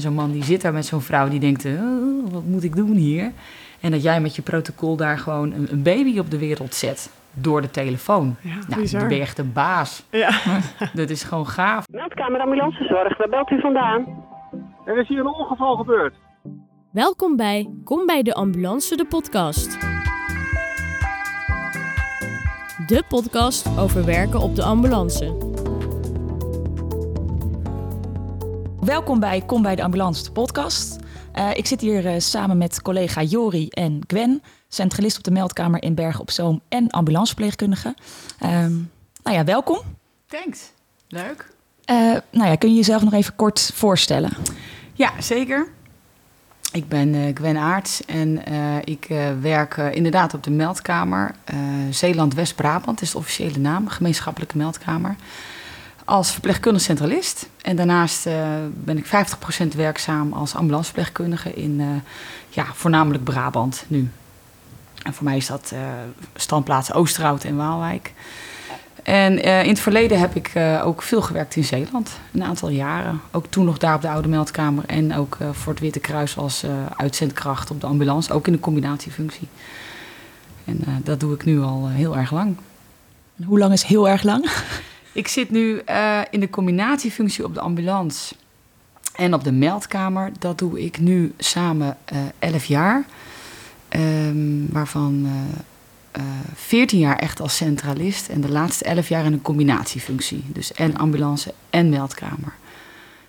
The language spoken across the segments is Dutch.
En zo'n man die zit daar met zo'n vrouw die denkt, oh, wat moet ik doen hier? En dat jij met je protocol daar gewoon een, een baby op de wereld zet door de telefoon. Ja, nou, bizar. dan ben je echt een baas. Ja. Dat is gewoon gaaf. Meldkamer ambulancezorg, waar belt u vandaan? Er is hier een ongeval gebeurd. Welkom bij Kom bij de Ambulance, de podcast. De podcast over werken op de ambulance. Welkom bij Kom bij de Ambulance, de podcast. Eh, ik zit hier eh, samen met collega Jori en Gwen, centralist op de meldkamer in Bergen op Zoom en ambulanceverpleegkundige. Ehm nou ja, welkom. Thanks. Leuk. Eh, nou ja, kun je jezelf nog even kort voorstellen? Ja, zeker. Ik ben Gwen Aarts en ik werk inderdaad op de meldkamer. Zeeland-West-Brabant is de officiële naam, gemeenschappelijke meldkamer. Als verpleegkundig centralist. En daarnaast eh, ben ik 50% werkzaam als ambulanceverpleegkundige in eh, ja, voornamelijk Brabant nu. En voor mij is dat eh standplaats Oosterhout en Waalwijk. En in het verleden heb ik ook veel gewerkt in Zeeland, een aantal jaren. Ook toen nog daar op de Oude Meldkamer en ook voor het Witte Kruis als uitzendkracht op de ambulance, ook in de combinatiefunctie. En dat doe ik nu al heel erg lang. Hoe lang is heel erg lang? Ik zit nu eh, in de combinatiefunctie op de ambulance en op de meldkamer. Dat doe ik nu samen eh 11 jaar, Ehm, waarvan eh, eh, 14 jaar echt als centralist en de laatste 11 jaar in een combinatiefunctie. Dus en ambulance en meldkamer.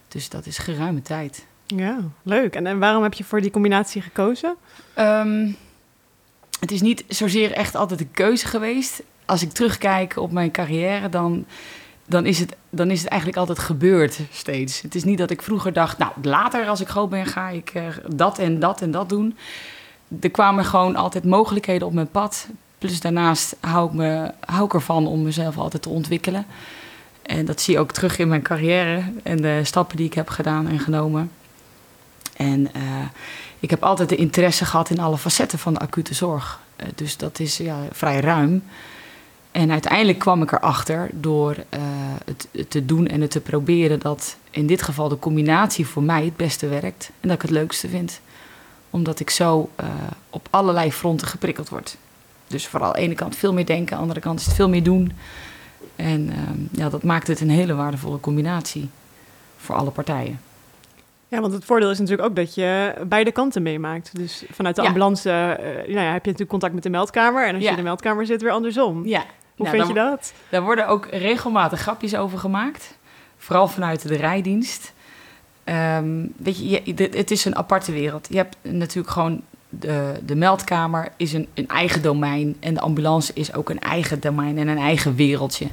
Dus dat is geruime tijd. ja, leuk. En, en waarom heb je voor die combinatie gekozen? Ehm, het is niet zozeer echt altijd een keuze geweest. Als ik terugkijk op mijn carrière, dan, dan, is het, dan is het eigenlijk altijd gebeurd steeds. Het is niet dat ik vroeger dacht, nou later als ik groot ben ga ik eh, dat en dat en dat doen. Er kwamen gewoon altijd mogelijkheden op mijn pad. Plus daarnaast hou ik, me, hou ik ervan om mezelf altijd te ontwikkelen. En dat zie je ook terug in mijn carrière en de stappen die ik heb gedaan en genomen. En eh, ik heb altijd de interesse gehad in alle facetten van de acute zorg. Eh, dus dat is ja, vrij ruim. En uiteindelijk kwam ik erachter door eh, het, het te doen en het te proberen dat in dit geval de combinatie voor mij het beste werkt. En dat ik het leukste vind. Omdat ik zo eh, op allerlei fronten geprikkeld word. Dus vooral aan de ene kant veel meer denken, aan de andere kant is het veel meer doen. En ehm, ja, dat maakt het een hele waardevolle combinatie voor alle partijen. Ja, want het voordeel is natuurlijk ook dat je beide kanten meemaakt. Dus vanuit de Ja. ambulance eh, nou ja, heb je natuurlijk contact met de meldkamer. En als je in de meldkamer zit, weer andersom. Ja, Hoe nou, vind je dan- dat? Daar worden ook regelmatig grapjes over gemaakt. Vooral vanuit de rijdienst. Ehm, weet je, je- dit- het is een aparte wereld. Je hebt natuurlijk gewoon de, de meldkamer is een, een eigen domein. En de ambulance is ook een eigen domein en een eigen wereldje.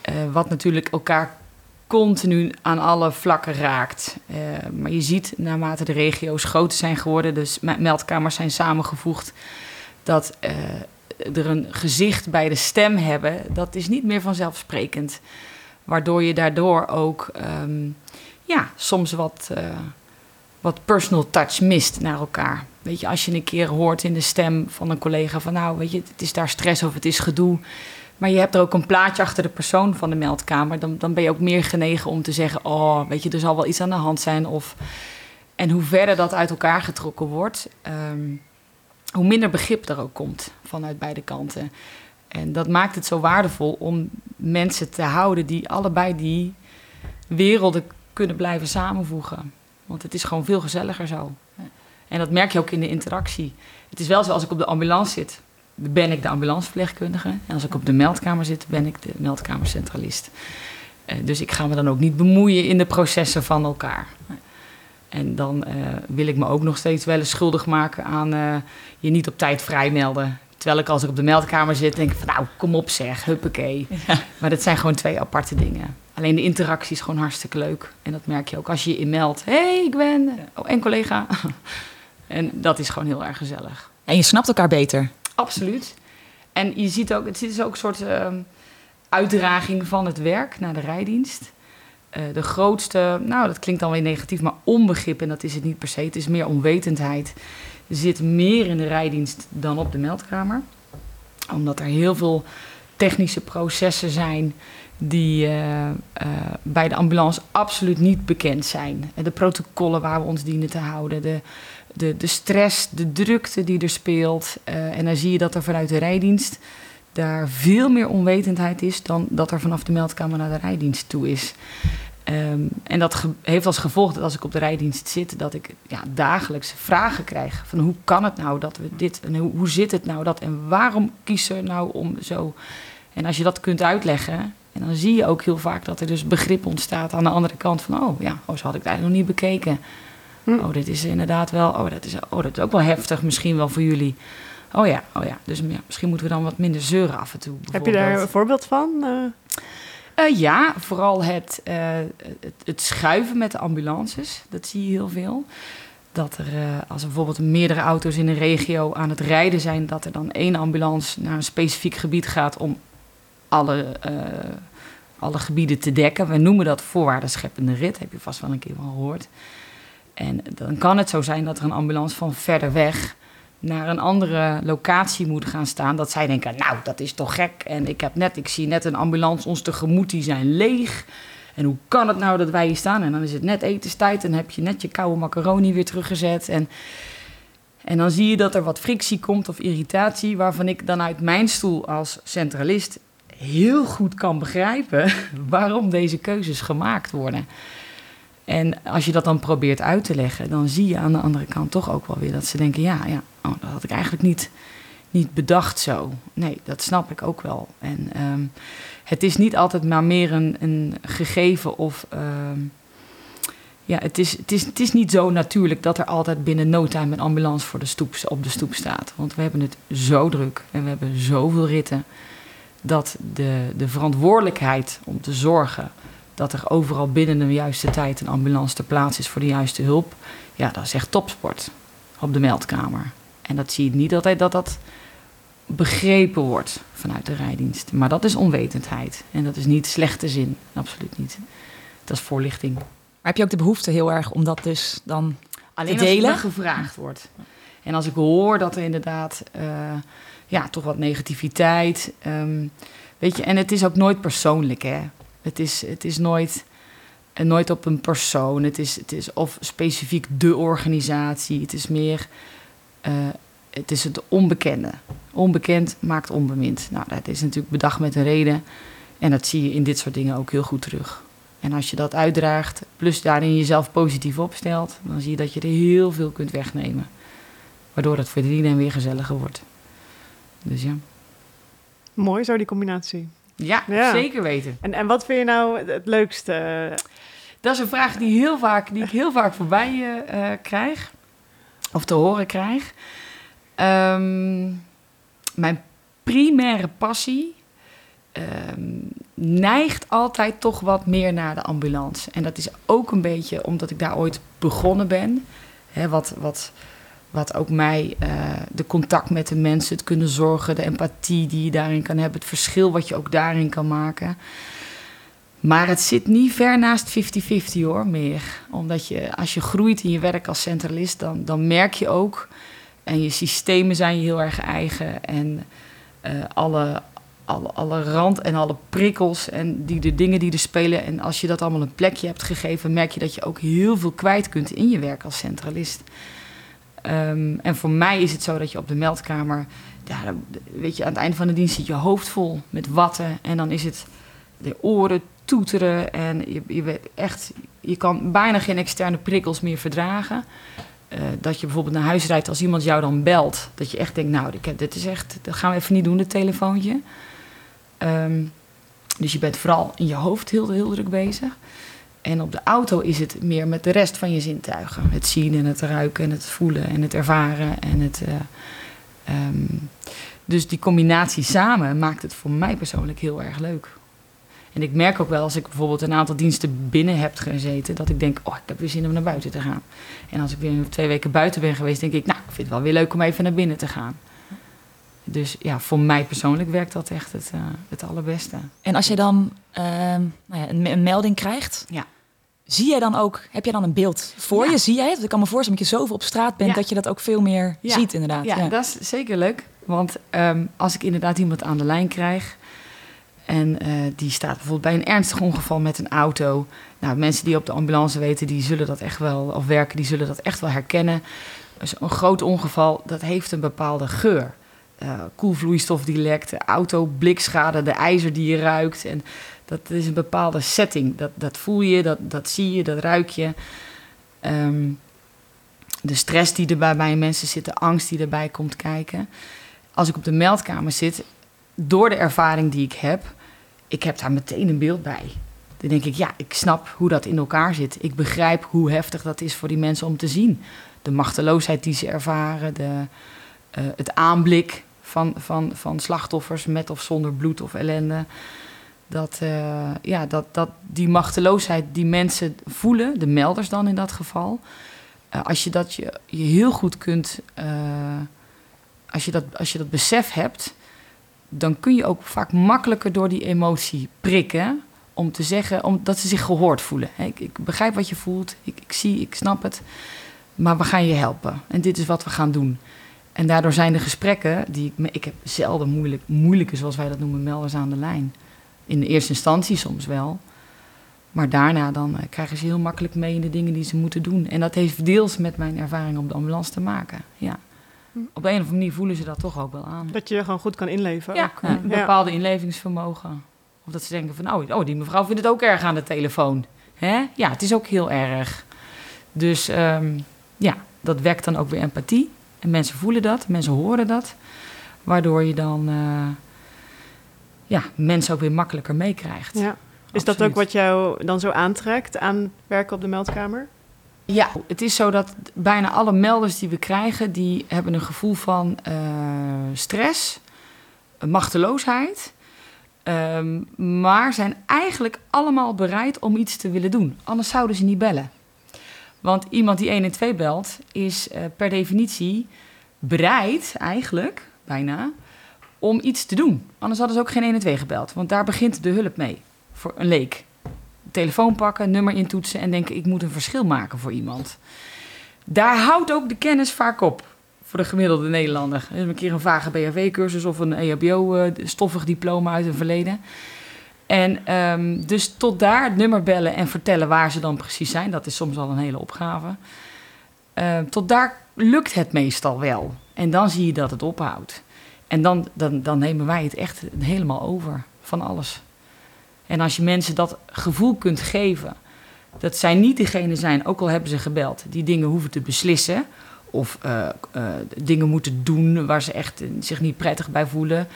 Eh, wat natuurlijk elkaar continu aan alle vlakken raakt. Eh, maar je ziet naarmate de regio's groter zijn geworden, dus me- meldkamers zijn samengevoegd, dat eh, er een gezicht bij de stem hebben, dat is niet meer vanzelfsprekend. Waardoor je daardoor ook ehm, ja, soms wat, eh, wat personal touch mist naar elkaar. Weet je, als je een keer hoort in de stem van een collega van nou, weet je, het is daar stress of het is gedoe. Maar je hebt er ook een plaatje achter de persoon van de meldkamer. Dan, dan ben je ook meer genegen om te zeggen: Oh, weet je, er zal wel iets aan de hand zijn. Of, en hoe verder dat uit elkaar getrokken wordt, ehm, hoe minder begrip er ook komt vanuit beide kanten. En dat maakt het zo waardevol om mensen te houden die allebei die werelden kunnen blijven samenvoegen. Want het is gewoon veel gezelliger zo. En dat merk je ook in de interactie. Het is wel zo, als ik op de ambulance zit, ben ik de ambulanceverpleegkundige. En als ik op de meldkamer zit, ben ik de meldkamercentralist. Eh, dus ik ga me dan ook niet bemoeien in de processen van elkaar. En dan eh, wil ik me ook nog steeds wel eens schuldig maken aan eh, je niet op tijd vrijmelden. Terwijl ik als ik op de meldkamer zit, denk ik van nou, kom op zeg, huppakee. Maar dat zijn gewoon twee aparte dingen. Alleen de interactie is gewoon hartstikke leuk. En dat merk je ook als je je inmeldt. Hé, hey, ik ben... Oh, en collega. en dat is gewoon heel erg gezellig. En je snapt elkaar beter. Absoluut. En je ziet ook, het is ook een soort ehm, uitdraging van het werk naar de rijdienst. Eh, de grootste, nou dat klinkt dan weer negatief, maar onbegrip, en dat is het niet per se, het is meer onwetendheid, zit meer in de rijdienst dan op de meldkamer. Omdat er heel veel technische processen zijn die eh, eh, bij de ambulance absoluut niet bekend zijn. De protocollen waar we ons dienen te houden, de, de, de stress, de drukte die er speelt. En dan zie je dat er vanuit de rijdienst daar veel meer onwetendheid is dan dat er vanaf de meldkamer naar de rijdienst toe is. Ehm, en dat heeft als gevolg dat als ik op de rijdienst zit, dat ik ja, dagelijks vragen krijg. Van hoe kan het nou dat we dit en hoe, hoe zit het nou dat en waarom kies er nou om zo. En als je dat kunt uitleggen, en dan zie je ook heel vaak dat er dus begrip ontstaat aan de andere kant van, oh ja, oh, zo had ik het eigenlijk nog niet bekeken. Hm. Oh, dit is inderdaad wel, oh dat is, oh, dat is ook wel heftig misschien wel voor jullie. Oh ja, oh ja. Dus ja, misschien moeten we dan wat minder zeuren af en toe. Heb je daar een voorbeeld van? Eh, Eh, ja, vooral het, eh, het, het schuiven met de ambulances. Dat zie je heel veel. Dat er, als er bijvoorbeeld meerdere auto's in een regio aan het rijden zijn, dat er dan één ambulance naar een specifiek gebied gaat om alle, alle gebieden te dekken. We noemen dat voorwaardenscheppende rit, heb je vast wel een keer van gehoord. En dan kan het zo zijn dat er een ambulance van verder weg naar een andere locatie moet gaan staan. Dat zij denken, nou, dat is toch gek. En ik, heb net, ik zie net een ambulance ons tegemoet, die zijn leeg. En hoe kan het nou dat wij hier staan? En dan is het net etenstijd en heb je net je koude macaroni weer teruggezet. En, en dan zie je dat er wat frictie komt of irritatie... waarvan ik dan uit mijn stoel als centralist heel goed kan begrijpen... waarom deze keuzes gemaakt worden. En als je dat dan probeert uit te leggen, dan zie je aan de andere kant toch ook wel weer dat ze denken: ja, ja oh, dat had ik eigenlijk niet, niet bedacht zo. Nee, dat snap ik ook wel. En ehm, het is niet altijd maar meer een, een gegeven of. ehm, ja, het is, het, is, het is niet zo natuurlijk dat er altijd binnen no time een ambulance voor de stoep, op de stoep staat. Want we hebben het zo druk en we hebben zoveel ritten. Dat de, de verantwoordelijkheid om te zorgen dat er overal binnen de juiste tijd een ambulance ter plaatse is voor de juiste hulp. Ja, dat is echt topsport op de meldkamer. En dat zie je niet altijd dat dat begrepen wordt vanuit de rijdienst. Maar dat is onwetendheid. En dat is niet slechte zin, absoluut niet. Dat is voorlichting. Maar heb je ook de behoefte heel erg om dat dus dan... Alleen Te delen? gevraagd wordt. En als ik hoor dat er inderdaad eh, ja, toch wat negativiteit. ehm, weet je, en het is ook nooit persoonlijk, hè? Het is, het is nooit, en nooit op een persoon. Het is, het is of specifiek de organisatie. Het is meer. eh, het is het onbekende. Onbekend maakt onbemind. Nou, dat is natuurlijk bedacht met een reden. En dat zie je in dit soort dingen ook heel goed terug. En als je dat uitdraagt, plus daarin jezelf positief opstelt, dan zie je dat je er heel veel kunt wegnemen. Waardoor het voor iedereen weer gezelliger wordt. Dus ja. mooi zo, die combinatie. Ja, Ja. zeker weten. En, en wat vind je nou het- leukste? Dat is een vraag die, heel vaak, die ik heel vaak voorbij eh, krijg. Of te horen krijg. Ehm, mijn primaire passie ehm, neigt altijd toch wat meer naar de ambulance. En dat is ook een beetje omdat ik daar ooit begonnen ben. Hè, wat, wat, wat ook mij, eh, de contact met de mensen, het kunnen zorgen, de empathie die je daarin kan hebben, het verschil wat je ook daarin kan maken. Maar het zit niet ver naast 50-50 hoor, meer. Omdat je, als je groeit in je werk als centralist, dan, dan merk je ook... en je systemen zijn je heel erg eigen... en eh, alle, alle, alle rand en alle prikkels en die, de dingen die er spelen... en als je dat allemaal een plekje hebt gegeven... merk je dat je ook heel veel kwijt kunt in je werk als centralist. Ehm, en voor mij is het zo dat je op de meldkamer... Weet je, aan het einde van de dienst zit je hoofd vol met watten... en dan is het de oren toeteren en je, je, weet echt, je kan bijna geen externe prikkels meer verdragen. Eh, dat je bijvoorbeeld naar huis rijdt als iemand jou dan belt. Dat je echt denkt, nou, dit is echt, dat gaan we even niet doen, dit telefoontje. Ehm, dus je bent vooral in je hoofd heel, heel druk bezig. En op de auto is het meer met de rest van je zintuigen. Het zien en het ruiken en het voelen en het ervaren. En het, eh, ehm, dus die combinatie samen maakt het voor mij persoonlijk heel erg leuk. En ik merk ook wel als ik bijvoorbeeld een aantal diensten binnen heb gezeten, dat ik denk, oh, ik heb weer zin om naar buiten te gaan. En als ik weer twee weken buiten ben geweest, denk ik, nou, ik vind het wel weer leuk om even naar binnen te gaan. Dus ja, voor mij persoonlijk werkt dat echt het, eh, het allerbeste. En als je dan ehm, nou ja, een, een melding krijgt, Ja. zie jij dan ook, heb je dan een beeld voor Ja. je? Zie jij het? Ik kan me voorstellen dat je zoveel op straat bent, dat je dat ook veel meer ziet inderdaad. Ja, dat is zeker leuk. Want ehm, als ik inderdaad iemand aan de lijn krijg En eh, die staat bijvoorbeeld bij een ernstig ongeval met een auto. Nou, mensen die op de ambulance weten, die zullen dat echt wel, of werken, die zullen dat echt wel herkennen. Dus een groot ongeval, dat heeft een bepaalde geur. Eh, koelvloeistof die auto, blikschade, de ijzer die je ruikt. En dat is een bepaalde setting. Dat, dat voel je, dat, dat zie je, dat ruik je. Ehm, de stress die er bij, bij mensen zit, de angst die erbij komt kijken. Als ik op de meldkamer zit, door de ervaring die ik heb, ik heb daar meteen een beeld bij. Dan denk ik, ja, ik snap hoe dat in elkaar zit. Ik begrijp hoe heftig dat is voor die mensen om te zien. De machteloosheid die ze ervaren, de, eh, het aanblik van, van, van slachtoffers met of zonder bloed of ellende. Dat, eh, ja, dat, dat die machteloosheid die mensen voelen, de melders dan in dat geval, eh, als je dat je, je heel goed kunt, eh, als, je dat, als je dat besef hebt, dan kun je ook vaak makkelijker door die emotie prikken. Om te zeggen, omdat ze zich gehoord voelen. Ik, ik begrijp wat je voelt, ik, ik zie, ik snap het. Maar we gaan je helpen. En dit is wat we gaan doen. En daardoor zijn de gesprekken die ik. Ik heb zelden moeilijk, moeilijke, zoals wij dat noemen, melders aan de lijn. In de eerste instantie soms wel. Maar daarna dan eh, krijgen ze heel makkelijk mee in de dingen die ze moeten doen. En dat heeft deels met mijn ervaring op de ambulance te maken. Ja. Hm. Op een of andere manier voelen ze dat toch ook wel aan. Dat je gewoon goed kan inleven. Ja, ook. een bepaalde inlevingsvermogen. Of dat ze denken van, oh, oh, die mevrouw vindt het ook erg aan de telefoon. Hè? Ja, het is ook heel erg. Dus ehm, ja, dat wekt dan ook weer empathie. En mensen voelen dat, mensen horen dat. Waardoor je dan eh, ja, mensen ook weer makkelijker meekrijgt. Ja. Is dat ook wat jou dan zo aantrekt aan werken op de meldkamer? Ja, het is zo dat bijna alle melders die we krijgen, die hebben een gevoel van eh, stress, machteloosheid. ehm, maar zijn eigenlijk allemaal bereid om iets te willen doen. Anders zouden ze niet bellen. Want iemand die 112 belt, is eh, per definitie bereid, eigenlijk, bijna, om iets te doen. Anders hadden ze ook geen 112 gebeld. Want daar begint de hulp mee, voor een leek telefoon pakken, nummer intoetsen en denken: ik moet een verschil maken voor iemand. Daar houdt ook de kennis vaak op voor de gemiddelde Nederlander. Er een keer een vage BHV-cursus of een E EHBO-stoffig diploma uit het verleden. En ehm, dus tot daar het nummer bellen en vertellen waar ze dan precies zijn, dat is soms al een hele opgave. Ehm, tot daar lukt het meestal wel. En dan zie je dat het ophoudt. En dan, dan, dan nemen wij het echt helemaal over van alles. En als je mensen dat gevoel kunt geven, dat zij niet degene zijn, ook al hebben ze gebeld, die dingen hoeven te beslissen. Of eh, eh, dingen moeten doen waar ze echt zich niet prettig bij voelen.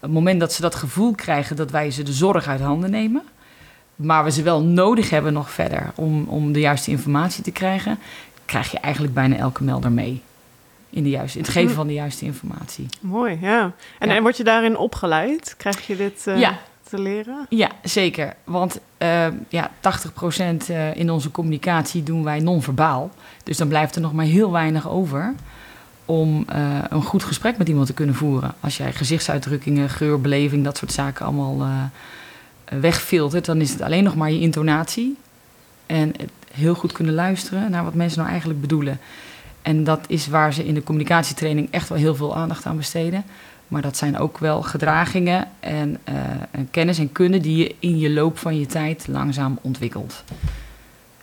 Het moment dat ze dat gevoel krijgen dat wij ze de zorg uit handen nemen, maar we ze wel nodig hebben nog verder om, om de juiste informatie te krijgen, krijg je eigenlijk bijna elke melder mee. In, de juiste, in het geven Hm. van de juiste informatie. Mooi, ja. En, Ja. en word je daarin opgeleid? Krijg je dit eh, Ja. te leren? Ja, zeker. Want eh, ja, 80% eh, in onze communicatie doen wij non-verbaal. Dus dan blijft er nog maar heel weinig over om eh, een goed gesprek met iemand te kunnen voeren. Als jij gezichtsuitdrukkingen, geur, beleving, dat soort zaken allemaal eh, wegfiltert, dan is het alleen nog maar je intonatie. En het heel goed kunnen luisteren naar wat mensen nou eigenlijk bedoelen. En dat is waar ze in de communicatietraining echt wel heel veel aandacht aan besteden. Maar dat zijn ook wel gedragingen en, eh, en kennis en kunde die je in je loop van je tijd langzaam ontwikkelt.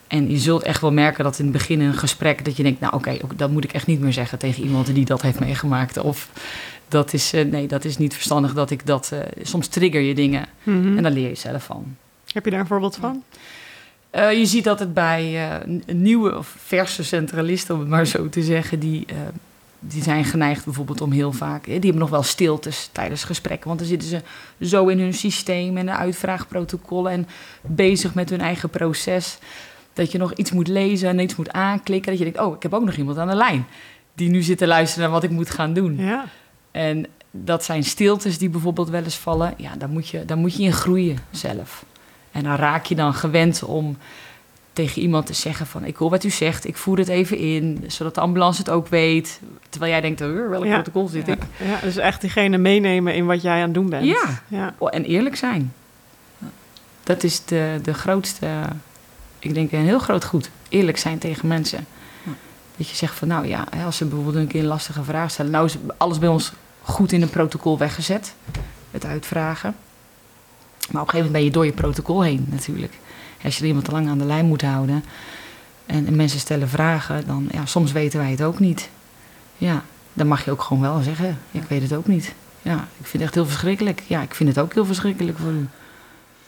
En je zult echt wel merken dat in het begin een gesprek dat je denkt, nou oké, dat moet ik echt niet meer zeggen tegen iemand die dat heeft meegemaakt. Of dat is, eh, nee, dat is niet verstandig dat ik dat, eh, soms trigger je dingen Mhm. en daar leer je zelf van. Heb je daar een voorbeeld van? Eh, je ziet dat het bij nieuwe of verse centralisten, om het maar zo te zeggen, die, die zijn geneigd bijvoorbeeld om heel vaak, die hebben nog wel stiltes tijdens gesprekken, want dan zitten ze zo in hun systeem en de uitvraagprotocollen en bezig met hun eigen proces, dat je nog iets moet lezen en iets moet aanklikken, dat je denkt, oh, ik heb ook nog iemand aan de lijn die nu zit te luisteren naar wat ik moet gaan doen. Ja. En dat zijn stiltes die bijvoorbeeld wel eens vallen. Ja, daar moet je, daar moet je in groeien zelf. En dan raak je dan gewend om tegen iemand te zeggen van... ik hoor wat u zegt, ik voer het even in... zodat de ambulance het ook weet. Terwijl jij denkt, "Huh, welk Ja. protocol zit ik? ja, dus echt diegene meenemen in wat jij aan het doen bent. Ja. ja. Oh, en eerlijk zijn. Dat is de, de grootste... Ik denk een heel groot goed. Eerlijk zijn tegen mensen. Dat je zegt van, nou ja, als ze bijvoorbeeld een keer een lastige vraag stellen... nou is alles bij ons goed in een protocol weggezet. Het uitvragen. Maar op een gegeven moment ben je door je protocol heen natuurlijk. Als je er iemand te lang aan de lijn moet houden en, en mensen stellen vragen, dan ja, soms weten wij het ook niet. Ja, dan mag je ook gewoon wel zeggen, ik weet het ook niet. Ja, ik vind het echt heel verschrikkelijk. Ja, ik vind het ook heel verschrikkelijk voor u.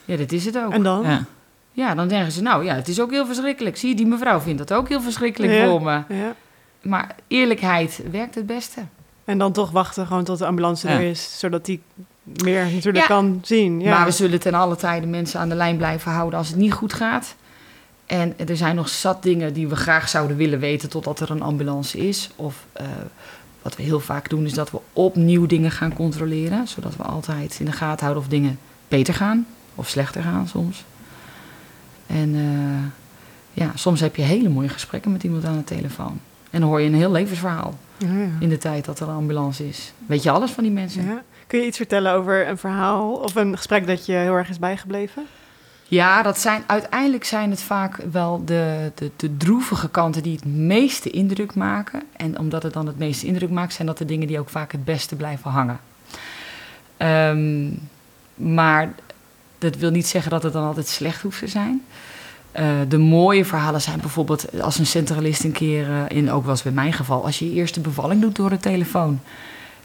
Ja, dat is het ook. En dan? Ja. Ja, dan zeggen ze, nou ja, het is ook heel verschrikkelijk. Zie je, die mevrouw vindt dat ook heel verschrikkelijk Ja. voor me. Ja. Maar eerlijkheid werkt het beste. En dan toch wachten gewoon tot de ambulance Ja. er is, zodat die meer natuurlijk kan zien. Ja. Maar we zullen ten alle tijde mensen aan de lijn blijven houden als het niet goed gaat. En er zijn nog zat dingen die we graag zouden willen weten totdat er een ambulance is. Of eh, wat we heel vaak doen is dat we opnieuw dingen gaan controleren. Zodat we altijd in de gaten houden of dingen beter gaan of slechter gaan soms. En eh, ja, soms heb je hele mooie gesprekken met iemand aan de telefoon. En dan hoor je een heel levensverhaal Ja, ja. in de tijd dat er een ambulance is. Weet je alles van die mensen? Ja. Kun je iets vertellen over een verhaal of een gesprek dat je heel erg is bijgebleven? Ja, dat zijn, uiteindelijk zijn het vaak wel de, de, de droevige kanten die het meeste indruk maken. En omdat het dan het meeste indruk maakt, zijn dat de dingen die ook vaak het beste blijven hangen. Ehm, maar dat wil niet zeggen dat het dan altijd slecht hoeft te zijn. Eh, de mooie verhalen zijn bijvoorbeeld als een centralist een keer, eh, in, ook was bij mijn geval, als je je eerste bevalling doet door de telefoon.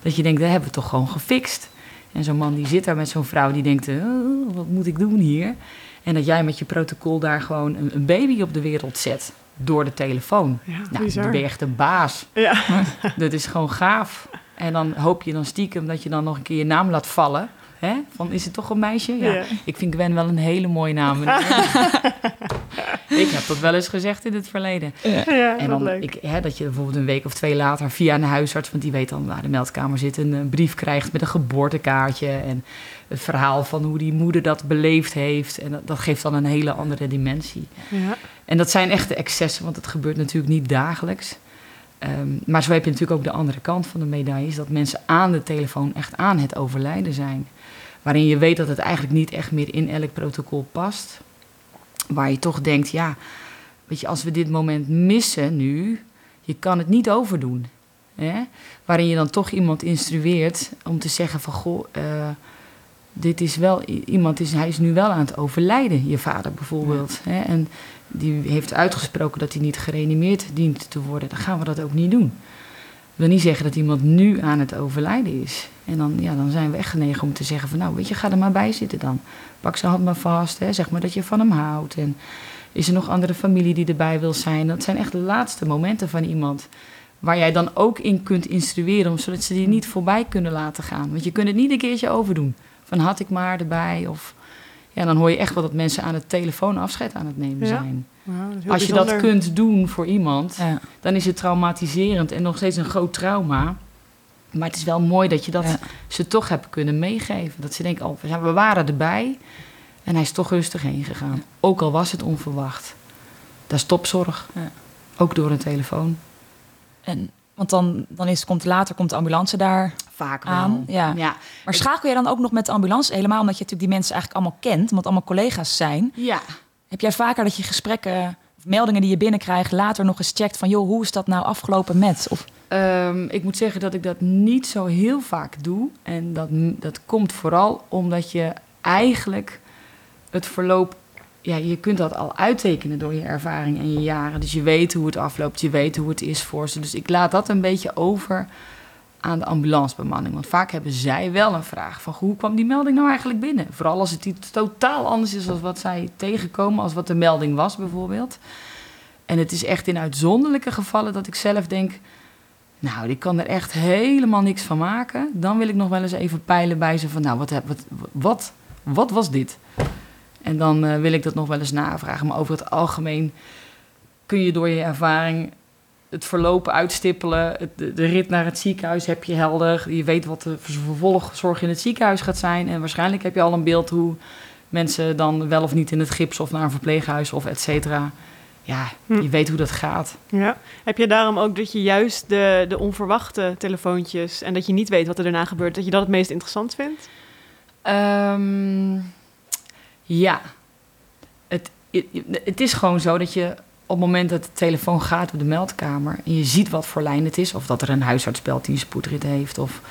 Dat je denkt, dat hebben we toch gewoon gefixt. En zo'n man die zit daar met zo'n vrouw die denkt, eh, wat moet ik doen hier? En dat jij met je protocol daar gewoon een, een baby op de wereld zet door de telefoon. Ja, Nou, bizar. dan ben je echt een baas. Ja. Dat is gewoon gaaf. En dan hoop je dan stiekem dat je dan nog een keer je naam laat vallen. Hè? Van, is het toch een meisje? Ja. Ja. Ik vind Gwen wel een hele mooie naam. ik heb dat wel eens gezegd in het verleden. ja, En wat dan, leuk. ik, hè, dat je bijvoorbeeld een week of twee later via een huisarts, want die weet dan waar de meldkamer zit, een, eh, brief krijgt met een geboortekaartje en het verhaal van hoe die moeder dat beleefd heeft. En dat, dat geeft dan een hele andere dimensie. Ja. En dat zijn echte excessen, want het gebeurt natuurlijk niet dagelijks. Ehm, maar zo heb je natuurlijk ook de andere kant van de medaille, is dat mensen aan de telefoon echt aan het overlijden zijn. Waarin je weet dat het eigenlijk niet echt meer in elk protocol past. Waar je toch denkt, ja, weet je, als we dit moment missen nu, je kan het niet overdoen. Hè? Waarin je dan toch iemand instrueert om te zeggen van, goh, eh, dit is wel, iemand is, hij is nu wel aan het overlijden, je vader bijvoorbeeld. Hè? En die heeft uitgesproken dat hij niet gereanimeerd dient te worden. Dan gaan we dat ook niet doen. Wil niet zeggen dat iemand nu aan het overlijden is. En dan, ja, dan zijn we echt genegen om te zeggen van... nou, weet je, ga er maar bij zitten dan. Pak zijn hand maar vast, hè. zeg maar dat je van hem houdt. En is er nog andere familie die erbij wil zijn? Dat zijn echt de laatste momenten van iemand... waar jij dan ook in kunt instrueren... zodat ze die niet voorbij kunnen laten gaan. Want je kunt het niet een keertje overdoen. Van had ik maar erbij of... Ja, dan hoor je echt wel dat mensen aan de telefoon afscheid aan het nemen Ja. zijn. Heel Als je bijzonder. dat kunt doen voor iemand, Ja. dan is het traumatiserend en nog steeds een groot trauma. Maar het is wel mooi dat je dat Ja. ze toch hebben kunnen meegeven. Dat ze denken, oh, we waren erbij en hij is toch rustig heen gegaan. Ook al was het onverwacht. Dat is topzorg. Ja. Ook door een telefoon. En, want dan, dan is, komt later komt de ambulance daar Vaak aan. Ja. Ja. Maar schakel je dan ook nog met de ambulance? Helemaal omdat je natuurlijk die mensen eigenlijk allemaal kent, omdat het allemaal collega's zijn. ja. Heb jij vaker dat je gesprekken of meldingen die je binnenkrijgt later nog eens checkt van joh, hoe is dat nou afgelopen met? Of Ehm, ik moet zeggen dat ik dat niet zo heel vaak doe. En dat, dat komt vooral omdat je eigenlijk het verloop. Ja, je kunt dat al uittekenen door je ervaring en je jaren. Dus je weet hoe het afloopt, je weet hoe het is voor ze. Dus ik laat dat een beetje over aan de ambulancebemanning. Want vaak hebben zij wel een vraag van hoe kwam die melding nou eigenlijk binnen? Vooral als het iets totaal anders is dan wat zij tegenkomen, als wat de melding was bijvoorbeeld. En het is echt in uitzonderlijke gevallen dat ik zelf denk... Nou, die kan er echt helemaal niks van maken. Dan wil ik nog wel eens even peilen bij ze van... Nou, wat, wat, wat was dit? En dan eh, wil ik dat nog wel eens navragen. Maar over het algemeen kun je door je ervaring het verlopen uitstippelen. Het, de, de rit naar het ziekenhuis heb je helder. Je weet wat de vervolgzorg in het ziekenhuis gaat zijn. En waarschijnlijk heb je al een beeld hoe mensen dan wel of niet in het gips... of naar een verpleeghuis of et cetera. Ja, Hm. je weet hoe dat gaat. Ja. Heb je daarom ook dat je juist de, de onverwachte telefoontjes en dat je niet weet wat er daarna gebeurt, dat je dat het meest interessant vindt? Ehm, ja. Het, het is gewoon zo dat je op het moment dat de telefoon gaat op de meldkamer... en je ziet wat voor lijn het is... of dat er een huisarts belt die een spoedrit heeft... of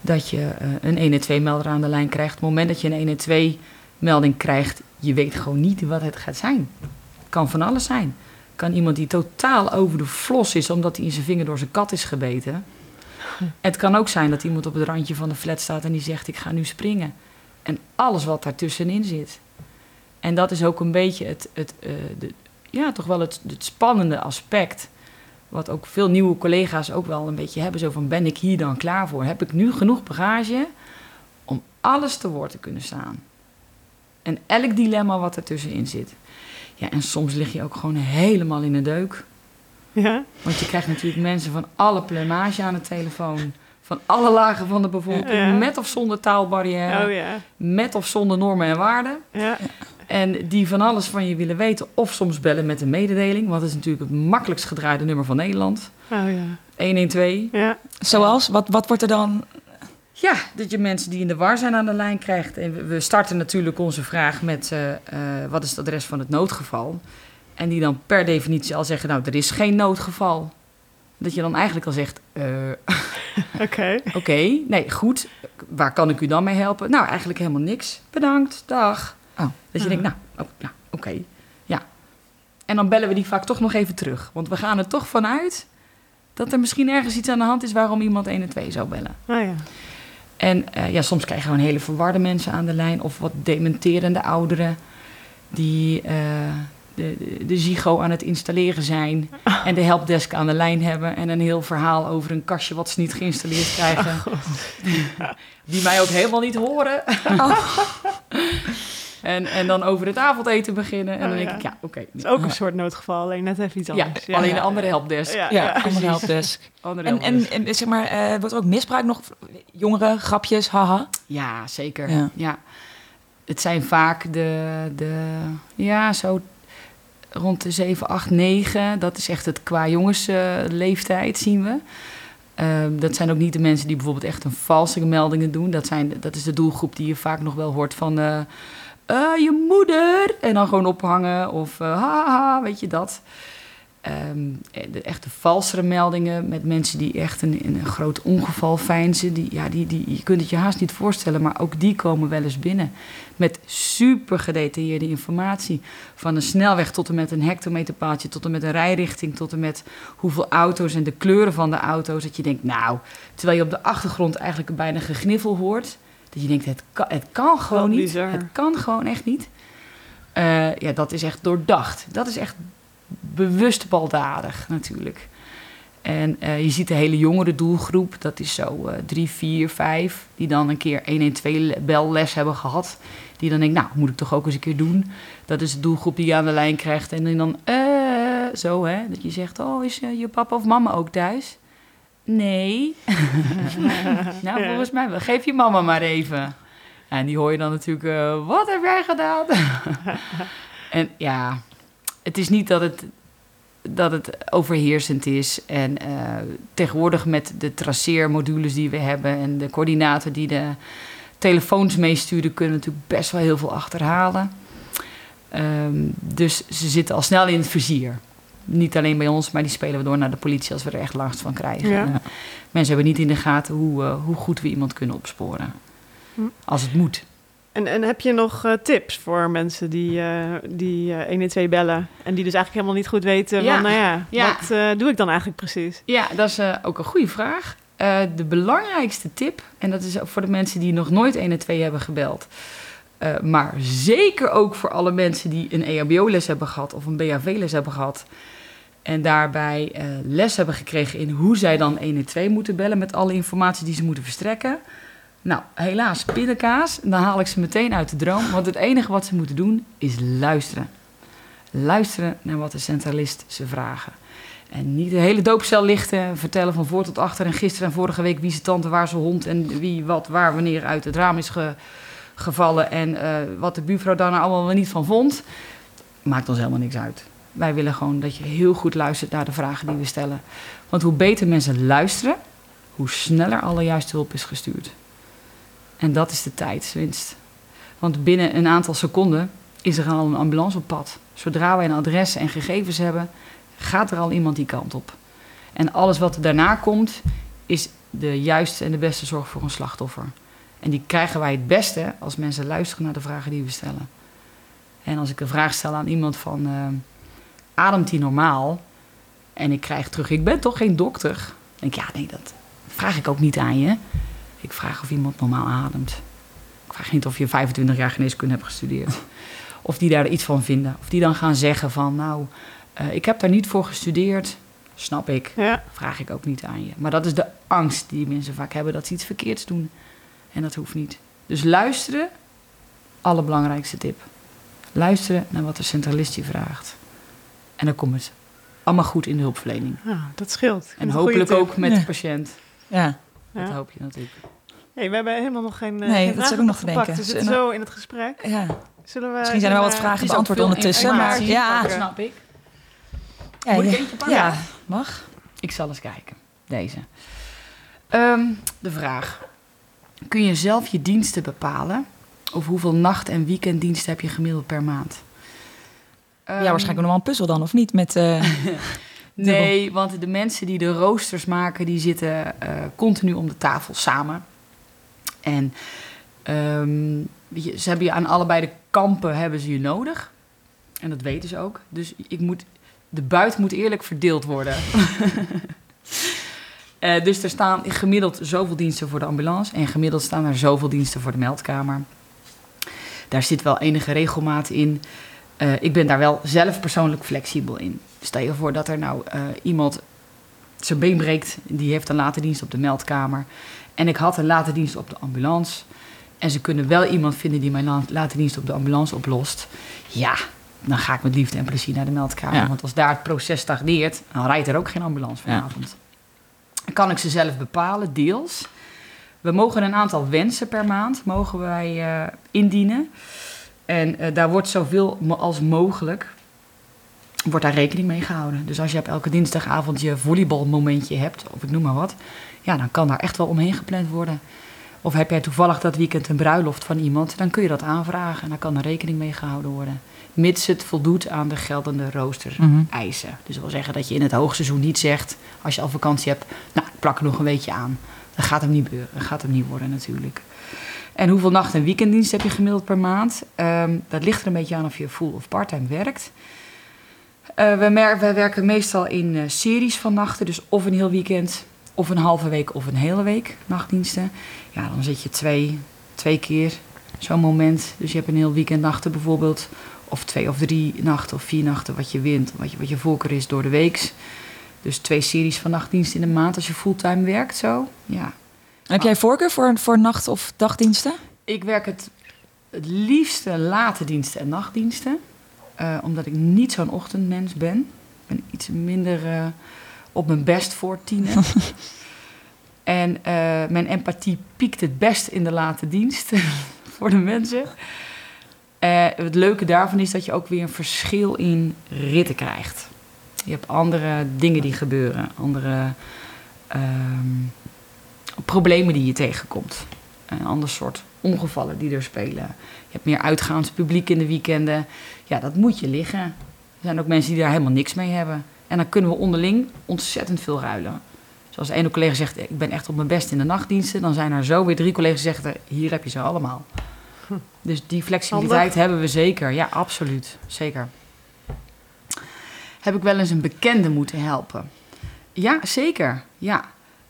dat je eh, een 112-melder aan de lijn krijgt. Op het moment dat je een melding krijgt, je weet gewoon niet wat het gaat zijn. Het kan van alles zijn. Kan iemand die totaal over de flos is omdat hij in zijn vinger door zijn kat is gebeten. Het kan ook zijn dat iemand op het randje van de flat staat en die zegt: Ik ga nu springen. En alles wat daartussenin zit. En dat is ook een beetje het, het, eh, de, ja, toch wel het, het spannende aspect. Wat ook veel nieuwe collega's ook wel een beetje hebben. Zo van, ben ik hier dan klaar voor? Heb ik nu genoeg bagage om alles te woord te kunnen staan? En elk dilemma wat ertussenin zit. Ja, en soms lig je ook gewoon helemaal in de deuk. Ja? Want je krijgt natuurlijk mensen van alle plumage aan de telefoon. Van alle lagen van de bevolking. Ja. Met of zonder taalbarrière. Oh ja. Met of zonder normen en waarden. Ja. En die van alles van je willen weten. Of soms bellen met een mededeling. Want dat is natuurlijk het makkelijkst gedraaide nummer van Nederland. Oh ja. 112. Ja. Zoals? Wat, wat wordt er dan? Ja, dat je mensen die in de war zijn aan de lijn krijgt. En we- starten natuurlijk onze vraag met eh, eh, wat is het adres van het noodgeval. En die dan per definitie al zeggen, nou, er is geen noodgeval. Dat je dan eigenlijk al zegt, eh, Oké. oké, nee, goed. Waar kan ik u dan mee helpen? Nou, eigenlijk helemaal niks. Bedankt, dag. Oh. Dat je denkt, nou, oh, nou oké, ja. En dan bellen we die vaak toch nog even terug. Want we gaan er toch vanuit dat er misschien ergens iets aan de hand is... waarom iemand 1 en 2 zou bellen. Oh ja. En eh, ja, soms krijg je gewoon hele verwarde mensen aan de lijn... of wat dementerende ouderen die eh, de, de, de Zigo aan het installeren zijn... en de helpdesk aan de lijn hebben... en een heel verhaal over een kastje wat ze niet geïnstalleerd krijgen... die mij ook helemaal niet horen. en, en dan over het avondeten beginnen. En dan Oh, denk ja. ik, ja, oké. Het is ook een soort noodgeval, alleen net even iets ja, anders. alleen ja. een andere helpdesk. Ja, Ja, ja. andere helpdesk. Andere En, helpdesk. en, en zeg maar, eh, wordt er ook misbruik nog? Jongeren, grapjes, haha. Ja, zeker. Ja. Ja. Het zijn vaak de, de, ja, zo rond de 7, 8, 9. Dat is echt het qua jongensleeftijd, zien we. Ehm, dat zijn ook niet de mensen die bijvoorbeeld echt een valse meldingen doen. Dat, zijn, dat is de doelgroep die je vaak nog wel hoort van... eh, eh, je moeder! En dan gewoon ophangen of eh, haha, weet je dat. Ehm, de echte valsere meldingen met mensen die echt een, een groot ongeval feinzen. Die, ja, die, die, je kunt het je haast niet voorstellen, maar ook die komen wel eens binnen. Met super gedetailleerde informatie. Van een snelweg tot en met een hectometerpaaltje, tot en met een rijrichting, tot en met hoeveel auto's en de kleuren van de auto's. Dat je denkt, nou, terwijl je op de achtergrond eigenlijk bijna gegniffel hoort. Dat je denkt, het kan, het kan gewoon niet. bizar. Het kan gewoon echt niet. Eh, ja, dat is echt doordacht. Dat is echt bewust baldadig natuurlijk. En eh, je ziet de hele jongere doelgroep, dat is zo eh, drie, vier, vijf, die dan een keer 112 belles hebben gehad. Die dan denkt, nou, moet ik toch ook eens een keer doen. Dat is de doelgroep die je aan de lijn krijgt. En die dan, eh, zo hè, dat je zegt, oh, is je papa of mama ook thuis? Nee. nou, volgens mij wel. Geef je mama maar even. En die hoor je dan natuurlijk, eh, wat heb jij gedaan? en ja, het is niet dat het, dat het overheersend is. En eh, tegenwoordig met de traceermodules die we hebben en de coördinaten die de telefoons meesturen, kunnen we natuurlijk best wel heel veel achterhalen. Ehm, dus ze zitten al snel in het vizier. Niet alleen bij ons, maar die spelen we door naar de politie als we er echt last van krijgen. Ja. Mensen hebben niet in de gaten hoe, eh, hoe goed we iemand kunnen opsporen. Hm. Als het moet. En, en heb je nog eh, tips voor mensen die, eh die eh 112 bellen en die dus eigenlijk helemaal niet goed weten Ja. van, nou ja, Ja. wat doe ik dan eigenlijk precies? Ja, dat is ook een goede vraag. De belangrijkste tip, en dat is ook voor de mensen die nog nooit 112 hebben gebeld. maar zeker ook voor alle mensen die een EHBO-les hebben gehad of een BHV-les hebben gehad. En daarbij eh, les hebben gekregen in hoe zij dan 112 moeten bellen met alle informatie die ze moeten verstrekken. Nou, helaas, pindakaas. Dan haal ik ze meteen uit de droom. Want het enige wat ze moeten doen is luisteren. Luisteren naar wat de centralist ze vragen. En niet de hele doopcel lichten, vertellen van voor tot achter en gisteren en vorige week wie zijn tante, waar zijn hond en wie wat, waar, wanneer uit het raam is ge- gevallen en eh, wat de buurvrouw daar nou allemaal niet van vond. Maakt ons helemaal niks uit. Wij willen gewoon dat je heel goed luistert naar de vragen die we stellen. Want hoe beter mensen luisteren, hoe sneller alle juiste hulp is gestuurd. En dat is de tijdswinst. Want binnen een aantal seconden is er al een ambulance op pad. Zodra wij een adres en gegevens hebben, gaat er al iemand die kant op. En alles wat er daarna komt, is de juiste en de beste zorg voor een slachtoffer. En die krijgen wij het beste als mensen luisteren naar de vragen die we stellen. En als ik een vraag stel aan iemand van... eh, ademt hij normaal? En ik krijg terug, ik ben toch geen dokter? Dan denk ik, ja, nee, dat vraag ik ook niet aan je. Ik vraag of iemand normaal ademt. Ik vraag niet of je 25 jaar geneeskunde hebt gestudeerd. Of die daar iets van vinden. Of die dan gaan zeggen van, nou, eh, ik heb daar niet voor gestudeerd. Snap ik. Ja. Vraag ik ook niet aan je. Maar dat is de angst die mensen vaak hebben, dat ze iets verkeerds doen. En dat hoeft niet. Dus luisteren, allerbelangrijkste tip. Luisteren naar wat de centralist je vraagt. En dan komt het allemaal goed in de hulpverlening. Ja, dat scheelt. Ik En hopelijk ook met Ja. de patiënt. Ja, Dat Ja. hoop je natuurlijk. Hey, we hebben helemaal nog geen, eh Nee, geen dat vragen ook nog te gepakt. denken. We zitten zo in het gesprek. ja. Zullen we Misschien zijn er wel wat een, vragen eh, beantwoord ondertussen. Maar ja, pakken. snap ik. ja, Moet ik ja. eentje pakken? ja, mag. Ik zal eens kijken. Deze. Ehm, de vraag. Kun je zelf je diensten bepalen? Of hoeveel nacht- en weekenddiensten heb je gemiddeld per maand? Ja, waarschijnlijk nog wel een puzzel dan, of niet? Met, eh, Nee, want de mensen die de roosters maken, die zitten eh, continu om de tafel samen. En ehm, je, ze hebben je aan allebei de kampen hebben ze je nodig. En dat weten ze ook. Dus ik moet, de buit moet eerlijk verdeeld worden. Eh, dus er staan gemiddeld zoveel diensten voor de ambulance en gemiddeld staan er zoveel diensten voor de meldkamer. Daar zit wel enige regelmaat in. Eh, ik ben daar wel zelf persoonlijk flexibel in. Stel je voor dat er nou eh, iemand zijn been breekt, die heeft een late dienst op de meldkamer. En ik had een late dienst op de ambulance. En ze kunnen wel iemand vinden die mijn la- late dienst op de ambulance oplost. Ja, dan ga ik met liefde en plezier naar de meldkamer. Ja. Want als daar het proces stagneert, dan rijdt er ook geen ambulance Ja. vanavond. Dan kan ik ze zelf bepalen, deels. We mogen een aantal wensen per maand mogen wij eh, indienen. En eh, daar wordt zoveel als mogelijk wordt daar rekening mee gehouden. Dus als je op elke dinsdagavond je volleybalmomentje hebt, of ik noem maar wat, ja, dan kan daar echt wel omheen gepland worden. Of heb jij toevallig dat weekend een bruiloft van iemand, dan kun je dat aanvragen en dan kan er rekening mee gehouden worden. Mits het voldoet aan de geldende rooster-eisen. Mhm. Dus dat wil zeggen dat je in het hoogseizoen niet zegt, als je al vakantie hebt, nou, ik plak er nog een weekje aan. Dat gaat hem niet, beuren, dat gaat hem niet worden natuurlijk. En hoeveel nacht- en weekenddienst heb je gemiddeld per maand? Ehm, dat ligt er een beetje aan of je full of parttime werkt. Eh, we, wij werken meestal in eh, series van nachten, dus of een heel weekend, of een halve week of een hele week nachtdiensten. Ja, dan zit je twee, twee keer zo'n moment. Dus je hebt een heel weekend nachten bijvoorbeeld, of twee of drie nachten of vier nachten wat je wint, wat je, wat voorkeur is door de weeks. Dus twee series van nachtdiensten in de maand als je fulltime werkt zo. Ja, Heb jij voorkeur voor, voor nacht- of dagdiensten? ik werk het, het liefste late diensten en nachtdiensten. eh, omdat ik niet zo'n ochtendmens ben. Ik ben iets minder eh, op mijn best voor tienen. en eh, mijn empathie piekt het best in de late dienst voor de mensen. Het leuke daarvan is dat je ook weer een verschil in ritten krijgt. Je hebt andere dingen die gebeuren, andere ehm, problemen die je tegenkomt. Een ander soort ongevallen die er spelen. Je hebt meer uitgaans publiek in de weekenden. Ja, dat moet je liggen. Er zijn ook mensen die daar helemaal niks mee hebben. En dan kunnen we onderling ontzettend veel ruilen. Zoals ene collega zegt, ik ben echt op mijn best in de nachtdiensten. Dan zijn er zo weer drie collega's die zeggen, hier heb je ze allemaal. Dus die flexibiliteit Handig. hebben we zeker. Ja, absoluut. Zeker. Heb ik wel eens een bekende moeten helpen? Ja, zeker. Ja.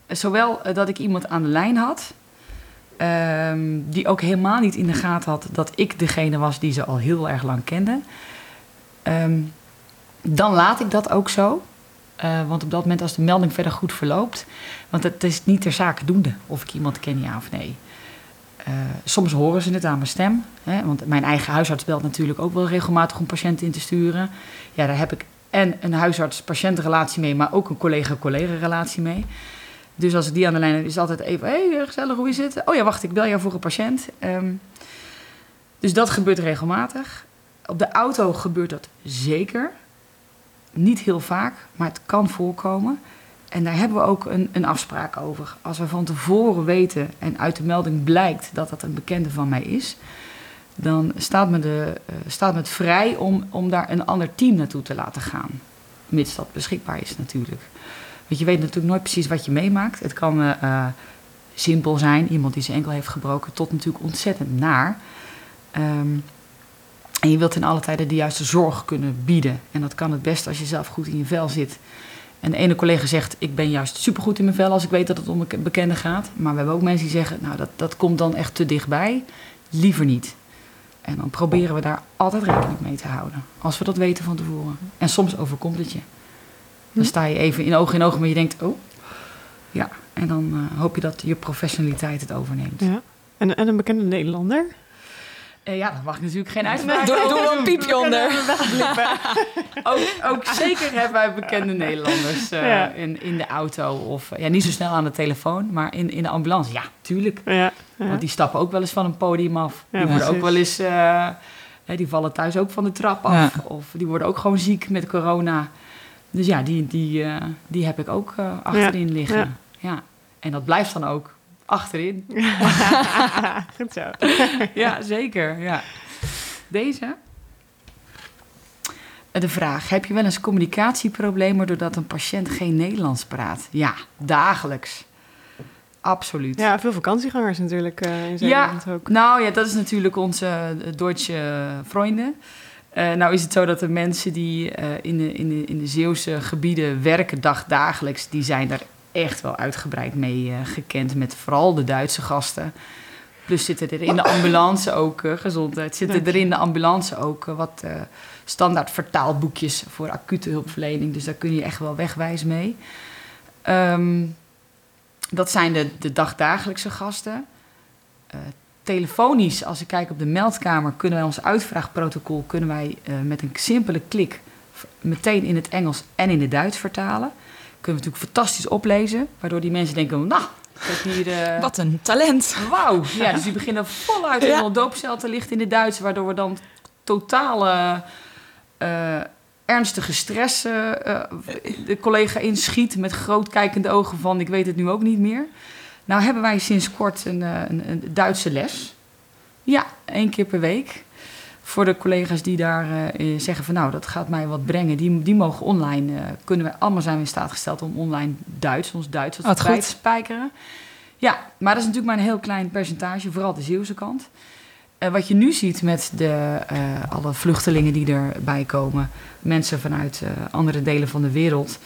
Zowel eh, dat ik iemand aan de lijn had, ehm, die ook helemaal niet in de gaten had dat ik degene was die ze al heel erg lang kende. Ehm, dan laat ik dat ook zo. Eh, want op dat moment, als de melding verder goed verloopt, want het is niet ter zake doende of ik iemand ken, ja of nee. Eh, soms horen ze het aan mijn stem. Hè, want mijn eigen huisarts belt natuurlijk ook wel regelmatig om patiënten in te sturen. Ja, daar heb ik en een huisarts-patiëntenrelatie mee, maar ook een collega-collega-relatie mee. Dus als ik die aan de lijn heb, is het altijd even... hé, hey, gezellig, hoe is het? Oh ja, wacht, ik bel jou voor een patiënt. Ehm, dus dat gebeurt regelmatig. Op de auto gebeurt dat zeker. Niet heel vaak, maar het kan voorkomen. En daar hebben we ook een, een afspraak over. Als we van tevoren weten en uit de melding blijkt dat dat een bekende van mij is... dan staat me, de, eh, staat me het vrij om, om daar een ander team naartoe te laten gaan. Mits dat beschikbaar is natuurlijk. Want je weet natuurlijk nooit precies wat je meemaakt. Het kan eh, eh, simpel zijn, iemand die zijn enkel heeft gebroken, tot natuurlijk ontzettend naar. Ehm, en je wilt in alle tijden de juiste zorg kunnen bieden. En dat kan het best als je zelf goed in je vel zit. En de ene collega zegt, ik ben juist supergoed in mijn vel als ik weet dat het om een bekende gaat. Maar we hebben ook mensen die zeggen, nou dat, dat komt dan echt te dichtbij. Liever niet. En dan proberen we daar altijd rekening mee te houden. Als we dat weten van tevoren. En soms overkomt het je. Dan sta je even in oog in oog, maar je denkt, oh, ja. En dan uh, hoop je dat je professionaliteit het overneemt. Ja. En, en een bekende Nederlander? Uh, ja, dat mag ik natuurlijk geen uitspraak Doe, doe er een piepje onder. ook, ook zeker hebben wij bekende Nederlanders uh, ja. in, in de auto. Of ja, niet zo snel aan de telefoon, maar in, in de ambulance. Ja, tuurlijk. Ja, Want die stappen ook wel eens van een podium af. Die worden ook wel eens... Uh, die vallen thuis ook van de trap af. Of die worden ook gewoon ziek met corona. Dus ja, die, die, die heb ik ook achterin liggen. Ja. En dat blijft dan ook achterin. Goed zo. ja, zeker. Ja. Deze. De vraag: heb je wel eens communicatieproblemen doordat een patiënt geen Nederlands praat? Ja, dagelijks. Absoluut. Ja, veel vakantiegangers natuurlijk uh, in Zeeland ja, ook. Nou ja, dat is natuurlijk onze Duitse vrienden. Uh, nou is het zo dat de mensen die uh, in, de, in, de, in de Zeeuwse gebieden werken dagdagelijks... die zijn daar echt wel uitgebreid mee uh, gekend met vooral de Duitse gasten. Plus zitten er in de ambulance ook, gezondheid, zitten er in de ambulance ook wat standaard vertaalboekjes voor acute hulpverlening. Dus daar kun je echt wel wegwijs mee. Um, dat zijn de, de dagdagelijkse gasten. Telefonisch, als ik kijk op de meldkamer, kunnen wij ons uitvraagprotocol kunnen wij, met een simpele klik meteen in het Engels en in het Duits vertalen kunnen we natuurlijk fantastisch oplezen. Waardoor die mensen denken, nou, hier... Uh, Wat een talent. Wauw. Ja, dus die beginnen voluit in ja. een doopcel te lichten in het Duits. Waardoor we dan totale uh, ernstige stress uh, de collega inschiet. Met groot kijkende ogen van, ik weet het nu ook niet meer. Nou hebben wij sinds kort een, een, een Duitse les. Ja, één keer per week voor de collega's die daar uh, zeggen van nou, dat gaat mij wat brengen, die, die mogen online, uh, kunnen we allemaal zijn we in staat gesteld om online Duits, ons Duits wat bij te spijkeren. Ja, maar dat is natuurlijk maar een heel klein percentage, vooral de Zeeuwse kant. Uh, wat je nu ziet met de, alle vluchtelingen die erbij komen, mensen vanuit andere delen van de wereld.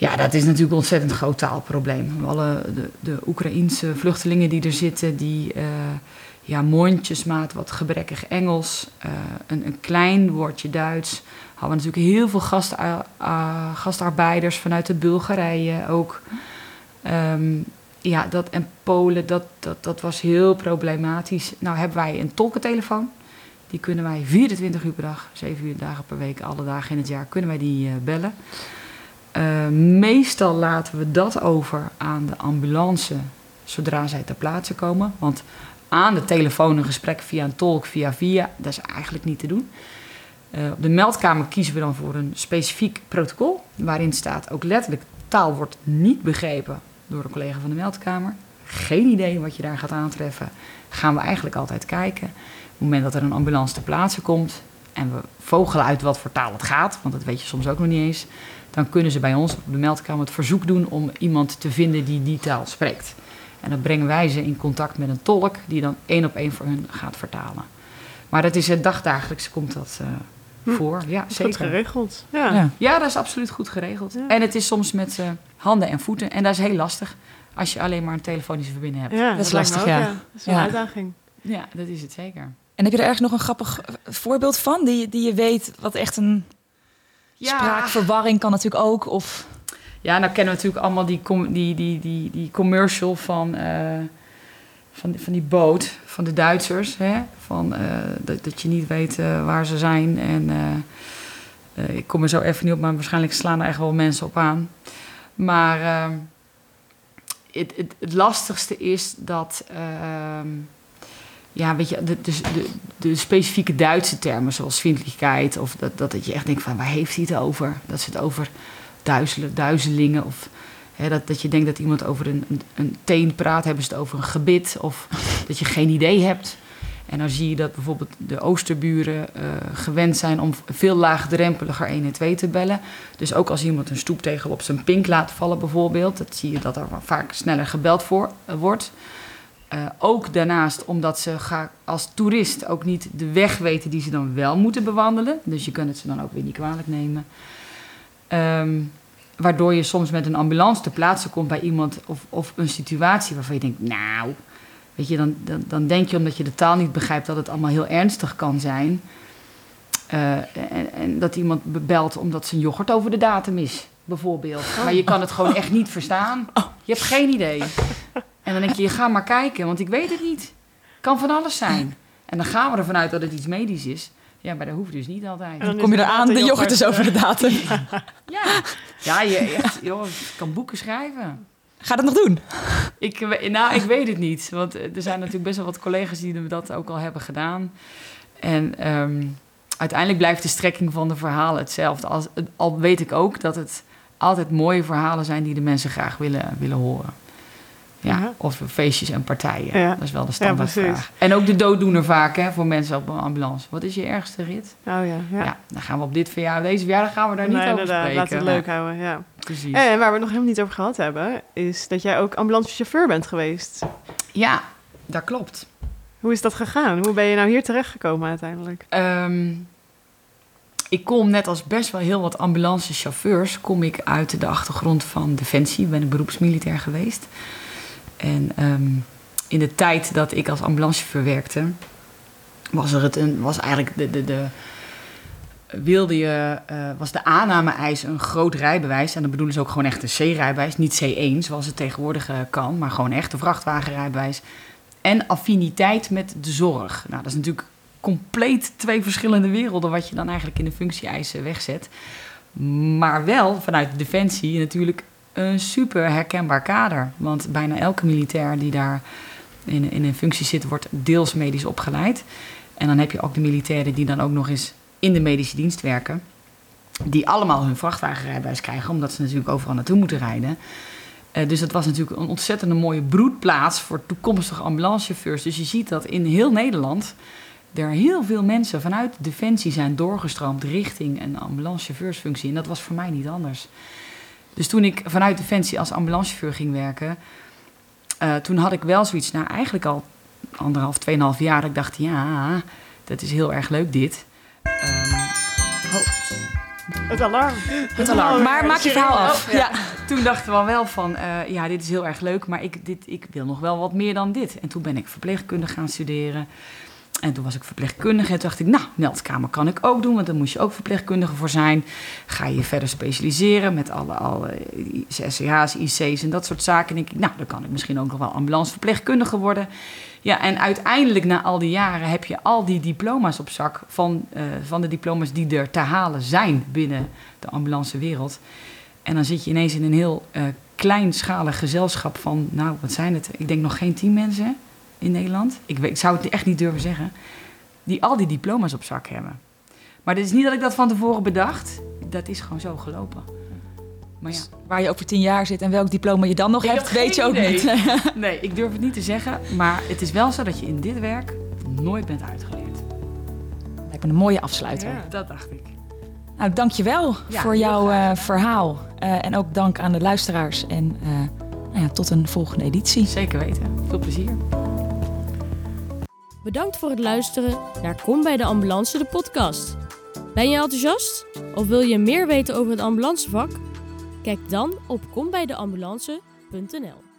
Ja, dat is natuurlijk een ontzettend groot taalprobleem. Alle de, de Oekraïense vluchtelingen die er zitten, die ja, mondjesmaat, wat gebrekkig Engels, uh, een, een, klein woordje Duits. Hadden we natuurlijk heel veel gast, uh, gastarbeiders vanuit de Bulgarije ook. Um, ja, dat en Polen, dat, dat, dat was heel problematisch. Nou hebben wij een tolkentelefoon. Die kunnen wij 24 uur per dag, 7 uur dagen per week, alle dagen in het jaar, kunnen wij die bellen. meestal laten we dat over aan de ambulance zodra zij ter plaatse komen. Want aan de telefoon een gesprek via een tolk, via via. Dat is eigenlijk niet te doen. Uh, op de meldkamer kiezen we dan voor een specifiek protocol. Waarin staat ook letterlijk: taal wordt niet begrepen door een collega van de meldkamer. Geen idee wat je daar gaat aantreffen. Gaan we eigenlijk altijd kijken. Op het moment dat er een ambulance ter plaatse komt. en we vogelen uit wat voor taal het gaat. want dat weet je soms ook nog niet eens. Dan kunnen ze bij ons op de meldkamer het verzoek doen om iemand te vinden die die taal spreekt. En dan brengen wij ze in contact met een tolk die dan één op één voor hun gaat vertalen. Maar dat is het dagdagelijks komt dat uh, voor. Ja, goed zeker. geregeld. Ja. Ja. ja, dat is absoluut goed geregeld. Ja. En het is soms met uh, handen en voeten. En dat is heel lastig als je alleen maar een telefonische verbinding hebt. Ja, Dat is lijkt me lastig, ook, ja. Dat is een Ja. uitdaging. Ja, dat is het zeker. En heb je er ergens nog een grappig eh, voorbeeld van? Die, die je weet, wat echt een spraakverwarring kan natuurlijk ook. Of Ja, nou kennen we natuurlijk allemaal die, com- die, die, die, die commercial van, eh, van, van die boot, van de Duitsers. Hè? Van, eh, dat, dat je niet weet eh, waar ze zijn. En ik kom er zo even niet op, maar waarschijnlijk slaan er echt wel mensen op aan. Maar ehm, het, het, het lastigste is dat. ehm, ja, weet je, de, de, de, de specifieke Duitse termen, zoals vriendelijkheid, of dat, dat, dat je echt denkt van waar heeft hij het over? Dat ze het over duizelen, duizelingen, of hè, dat, dat je denkt dat iemand over een, een, een teen praat, hebben ze het over een gebit, of dat je geen idee hebt. En dan zie je dat bijvoorbeeld de oosterburen eh, gewend zijn om veel laagdrempeliger 112 te bellen. Dus ook als iemand een stoeptegel op zijn pink laat vallen bijvoorbeeld, dat zie je dat er vaak sneller gebeld voor, eh, wordt. Eh, ook daarnaast omdat ze ga, als toerist ook niet de weg weten die ze dan wel moeten bewandelen. Dus je kunt het ze dan ook weer niet kwalijk nemen. Ehm, waardoor je soms met een ambulance te plaatsen komt bij iemand of, of een situatie waarvan je denkt, nou, weet je, dan, dan, dan denk je omdat je de taal niet begrijpt dat het allemaal heel ernstig kan zijn. Eh, en, en dat iemand belt omdat zijn yoghurt over de datum is, bijvoorbeeld. Maar je kan het gewoon echt niet verstaan. Je hebt geen idee. En dan denk je, je ga maar kijken, want ik weet het niet. Kan van alles zijn. En dan gaan we ervan uit dat het iets medisch is. Ja, maar dat hoeft dus niet altijd. En dan Kom je eraan, de yoghurt is over de datum. Ja, ja je echt, joh, ik kan boeken schrijven. Ga dat nog doen? Ik, nou, ik weet het niet. Want er zijn natuurlijk best wel wat collega's die dat ook al hebben gedaan. En ehm, uiteindelijk blijft de strekking van de verhalen hetzelfde. Als, al weet ik ook dat het altijd mooie verhalen zijn die de mensen graag willen, willen horen. Ja, Ja. of feestjes en partijen. Ja. Dat is wel de standaardvraag. precies. en ook de dooddoener vaak hè, voor mensen op een ambulance. Wat is je ergste rit? Oh ja, ja. Ja, dan gaan we op dit verjaardag, deze verjaardag gaan we daar niet over spreken. Laten we het leuk houden, ja. Precies. En waar we het nog helemaal niet over gehad hebben, is dat jij ook ambulancechauffeur bent geweest. Ja, dat klopt. Hoe is dat gegaan? Hoe ben je nou hier terechtgekomen uiteindelijk? Ehm, ik kom net als best wel heel wat ambulancechauffeurs... kom ik uit de achtergrond van Defensie. Ik ben een beroepsmilitair geweest. En ehm, in de tijd dat ik als ambulancechauffeur werkte... was, er het was eigenlijk de... de, de wilde je, eh, was de aanname-eis een groot rijbewijs. En dan bedoelen ze ook gewoon echt een C-rijbewijs. Niet C1, zoals het tegenwoordig eh, kan, maar gewoon echt een vrachtwagenrijbewijs. En affiniteit met de zorg. Nou, dat is natuurlijk compleet twee verschillende werelden... wat je dan eigenlijk in de functie-eisen wegzet. Maar wel vanuit Defensie natuurlijk een super herkenbaar kader. Want bijna elke militair die daar in, in een functie zit... wordt deels medisch opgeleid. En dan heb je ook de militairen die dan ook nog eens in de medische dienst werken. Die allemaal hun vrachtwagenrijbewijs krijgen, omdat ze natuurlijk overal naartoe moeten rijden. Eh, dus dat was natuurlijk een ontzettende mooie broedplaats voor toekomstige ambulancechauffeurs. Dus je ziet dat in heel Nederland er heel veel mensen vanuit Defensie zijn doorgestroomd richting een ambulancechauffeursfunctie. En dat was voor mij niet anders. Dus toen ik vanuit Defensie als ambulancechauffeur ging werken, eh, toen had ik wel zoiets, nou eigenlijk al anderhalf, tweeënhalf jaar, dat ik dacht, ja, dat is heel erg leuk dit. Ehm, Het alarm. Het alarm. Oh, Maar maak je verhaal af. Oh, ja. Toen dachten we wel van, eh, ja, dit is heel erg leuk, maar ik, dit, ik wil nog wel wat meer dan dit. En toen ben ik verpleegkunde gaan studeren. En toen was ik verpleegkundige en toen dacht ik, nou, meldkamer kan ik ook doen, want dan moest je ook verpleegkundige voor zijn. Ga je verder specialiseren met alle, alle SCH's, IC's en dat soort zaken. En denk ik, nou, dan kan ik misschien ook nog wel ambulanceverpleegkundige worden. Ja, en uiteindelijk na al die jaren heb je al die diploma's op zak van, eh, van de diploma's die er te halen zijn binnen de ambulancewereld. En dan zit je ineens in een heel eh, kleinschalig gezelschap van, nou, wat zijn het? Ik denk nog geen tien mensen in Nederland. Ik, weet, ik zou het echt niet durven zeggen. Die al die diploma's op zak hebben. Maar dit is niet dat ik dat van tevoren bedacht. Dat is gewoon zo gelopen. Maar ja. Waar je over tien jaar zit en welk diploma je dan nog Ik hebt, heb weet je ook idee. niet. Nee, ik durf het niet te zeggen. Maar het is wel zo dat je in dit werk nooit bent uitgeleerd. Lijkt me een mooie afsluiter. Ja. Dat dacht ik. Nou, dankjewel Ja, voor jouw eh, verhaal. Eh, en ook dank aan de luisteraars. En eh, nou ja, tot een volgende editie. Zeker weten. Veel plezier. Bedankt voor het luisteren naar Kom bij de Ambulance, de podcast. Ben je enthousiast? Of wil je meer weten over het ambulancevak? Kijk dan op kombijdeambulance.nl